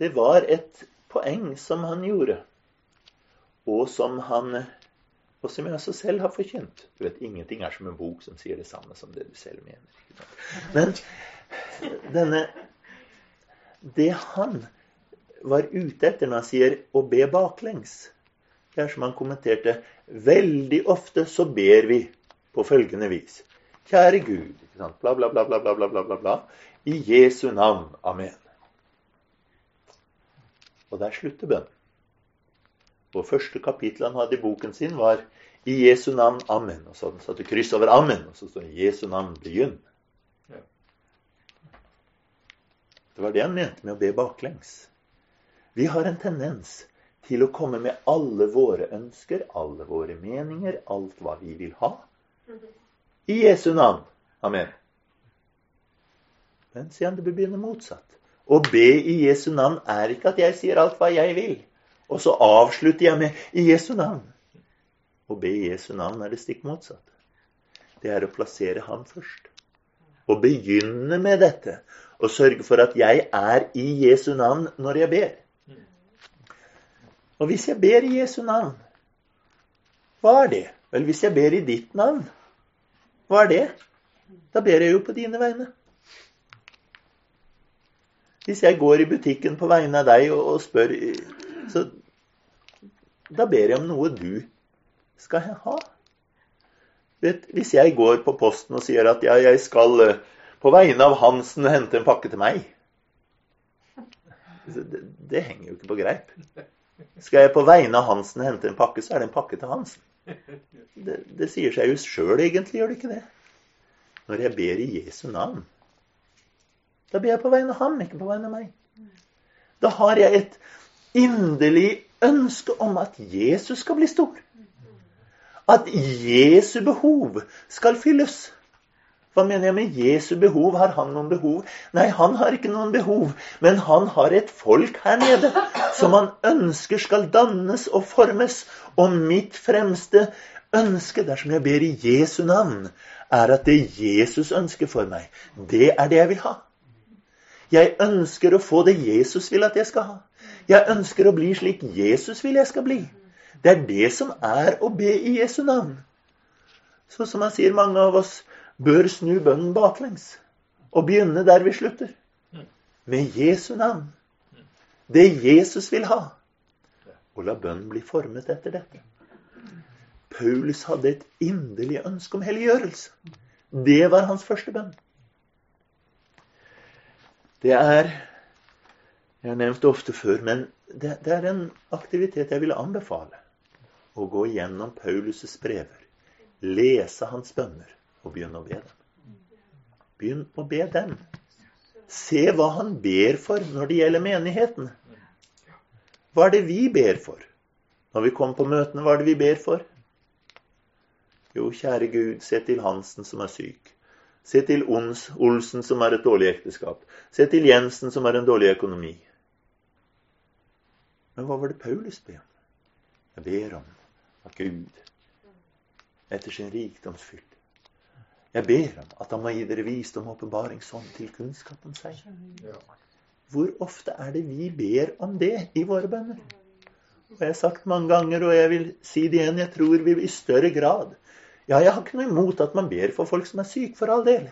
det var et poeng som han gjorde, og som han og som jeg også selv har forkynt. Du vet, Ingenting er som en bok som sier det samme som det du selv mener. Men denne Det han var ute etter når han sier 'å be baklengs', det er som han kommenterte Veldig ofte så ber vi på følgende vis. Kjære Gud, bla, bla, bla, bla, bla, bla, bla, bla, I Jesu navn. Amen. Og der slutter bønnen. Og første kapittel han hadde i boken sin, var i Jesu navn. Amen. Og så hadde han satt kryss over Amen, og så står det Jesu navn. Begynn. Det var det han mente med å be baklengs. Vi har en tendens til å komme med alle våre ønsker, alle våre meninger, alt hva vi vil ha. I Jesu navn. Amen. Men sier han det bør begynne motsatt. Å be i Jesu navn er ikke at jeg sier alt hva jeg vil, og så avslutter jeg med 'i Jesu navn'. Å be i Jesu navn er det stikk motsatt. Det er å plassere ham først. Å begynne med dette og sørge for at jeg er i Jesu navn når jeg ber. Og hvis jeg ber i Jesu navn, hva er det? Vel, hvis jeg ber i ditt navn, hva er det? Da ber jeg jo på dine vegne. Hvis jeg går i butikken på vegne av deg og, og spør så Da ber jeg om noe du skal ha. Vet, hvis jeg går på posten og sier at ja, jeg skal eh, på vegne av Hansen hente en pakke til meg det, det henger jo ikke på greip. Skal jeg på vegne av Hansen hente en pakke, så er det en pakke til Hansen. Det, det sier seg jo sjøl, egentlig, gjør det ikke det? Når jeg ber i Jesu navn, da ber jeg på vegne av ham, ikke på vegne av meg. Da har jeg et inderlig ønske om at Jesus skal bli stor. At Jesu behov skal fylles. Hva mener jeg med Jesu behov? Har han noen behov? Nei, han har ikke noen behov. Men han har et folk her nede som han ønsker skal dannes og formes. Og mitt fremste ønske dersom jeg ber i Jesu navn, er at det Jesus ønsker for meg, det er det jeg vil ha. Jeg ønsker å få det Jesus vil at jeg skal ha. Jeg ønsker å bli slik Jesus vil jeg skal bli. Det er det som er å be i Jesu navn. Så som han sier, mange av oss bør snu bønnen baklengs og begynne der vi slutter. Med Jesu navn. Det Jesus vil ha. Og la bønnen bli formet etter dette. Paulus hadde et inderlig ønske om helliggjørelse. Det var hans første bønn. Det er Jeg har nevnt det ofte før, men det, det er en aktivitet jeg ville anbefale. Å gå gjennom Paulus' brever. Lese hans bønner og begynn å be dem. Begynn å be dem. Se hva han ber for når det gjelder menigheten. Hva er det vi ber for? Når vi kommer på møtene, hva er det vi ber for? Jo, kjære Gud, se til Hansen som er syk. Se til Ons, Olsen, som er et dårlig ekteskap. Se til Jensen, som er en dårlig økonomi. Men hva var det Paulus ber om? Jeg ber om at Gud, etter sin rikdomsfyll, jeg ber ham at han må gi dere visdom og åpenbaring sånn til kunnskap om seg. Hvor ofte er det vi ber om det i våre bønner? Og jeg har sagt mange ganger, og jeg vil si det igjen, jeg tror vi i større grad Ja, jeg har ikke noe imot at man ber for folk som er syke, for all del.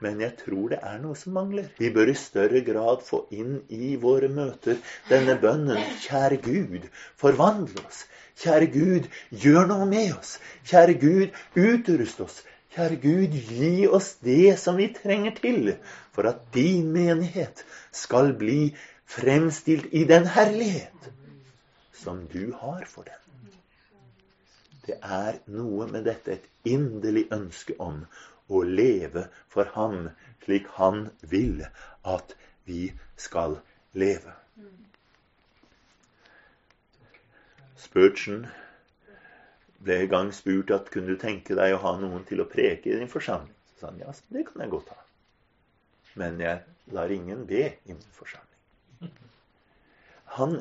Men jeg tror det er noe som mangler. Vi bør i større grad få inn i våre møter denne bønnen. Kjære Gud, forvandle oss. Kjære Gud, gjør noe med oss. Kjære Gud, utrust oss. Kjære Gud, gi oss det som vi trenger til for at din menighet skal bli fremstilt i den herlighet som du har for den. Det er noe med dette et inderlig ønske om å leve for ham slik han vil at vi skal leve. Spurgeon ble en gang spurt at kunne du tenke deg å ha noen til å preke i din forsamling. Så sa han ja, det kan jeg godt ha. Men jeg lar ingen be i min forsamling. Han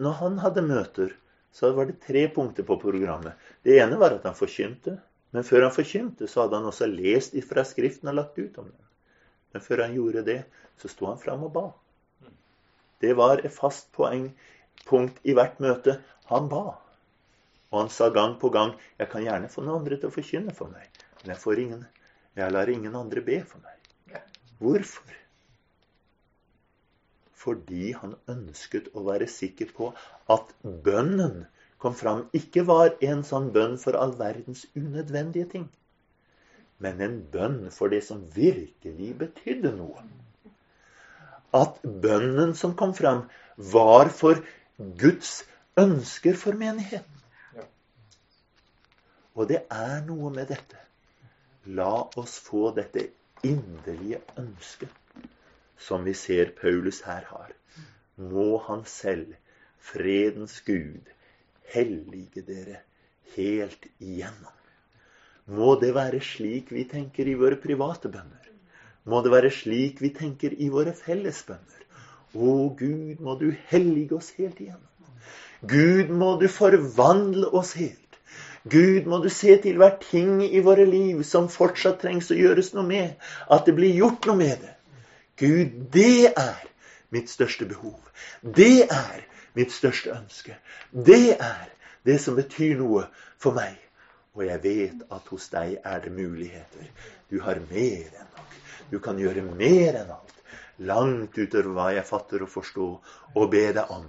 når han hadde møter, så var det tre punkter på programmet. Det ene var at han forkynte. Men før han forkynte, så hadde han også lest fra Skriften og lagt ut om den. Men før han gjorde det, så sto han fram og ba. Det var et fast poengpunkt i hvert møte. Han ba. Og han sa gang på gang 'Jeg kan gjerne få noen andre til å forkynne for meg, men jeg, får ingen, jeg lar ingen andre be for meg'. Hvorfor? fordi han ønsket å være sikker på at bønnen kom fram, ikke var en sånn bønn for all verdens unødvendige ting, men en bønn for det som virkelig betydde noe. At bønnen som kom fram, var for Guds ønsker for menigheten. Og det er noe med dette. La oss få dette inderlige ønsket som vi ser Paulus her har, må han selv, fredens Gud, hellige dere helt igjennom. Må det være slik vi tenker i våre private bønner. Må det være slik vi tenker i våre felles bønner. Å Gud, må du hellige oss helt igjennom. Gud, må du forvandle oss helt. Gud, må du se til hver ting i våre liv som fortsatt trengs å gjøres noe med. At det blir gjort noe med det. Gud, det er mitt største behov. Det er mitt største ønske. Det er det som betyr noe for meg. Og jeg vet at hos deg er det muligheter. Du har mer enn nok. Du kan gjøre mer enn alt. Langt utover hva jeg fatter og forstår og be deg om.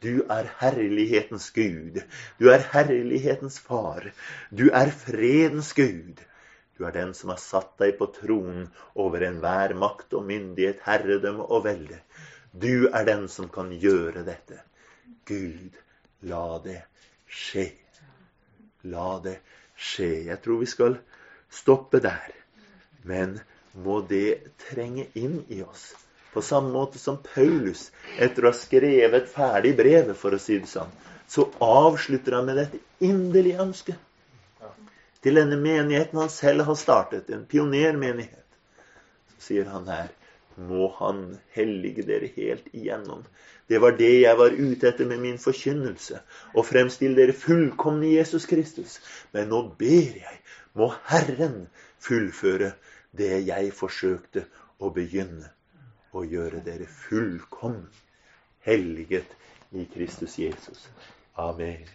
Du er herlighetens Gud. Du er herlighetens far. Du er fredens Gud. Du er den som har satt deg på tronen over enhver makt og myndighet, herredømme og velde. Du er den som kan gjøre dette. Gud, la det skje. La det skje. Jeg tror vi skal stoppe der. Men må det trenge inn i oss. På samme måte som Paulus, etter å ha skrevet ferdig brevet, for å si det sånn, så avslutter han med dette inderlige ønsket til denne menigheten han selv har startet, en pionermenighet. Så sier han her må han hellige dere helt igjennom. Det var det jeg var ute etter med min forkynnelse. Å fremstille dere fullkomne i Jesus Kristus. Men nå ber jeg, må Herren fullføre det jeg forsøkte å begynne. Å gjøre dere fullkommen helliget i Kristus Jesus. Amen.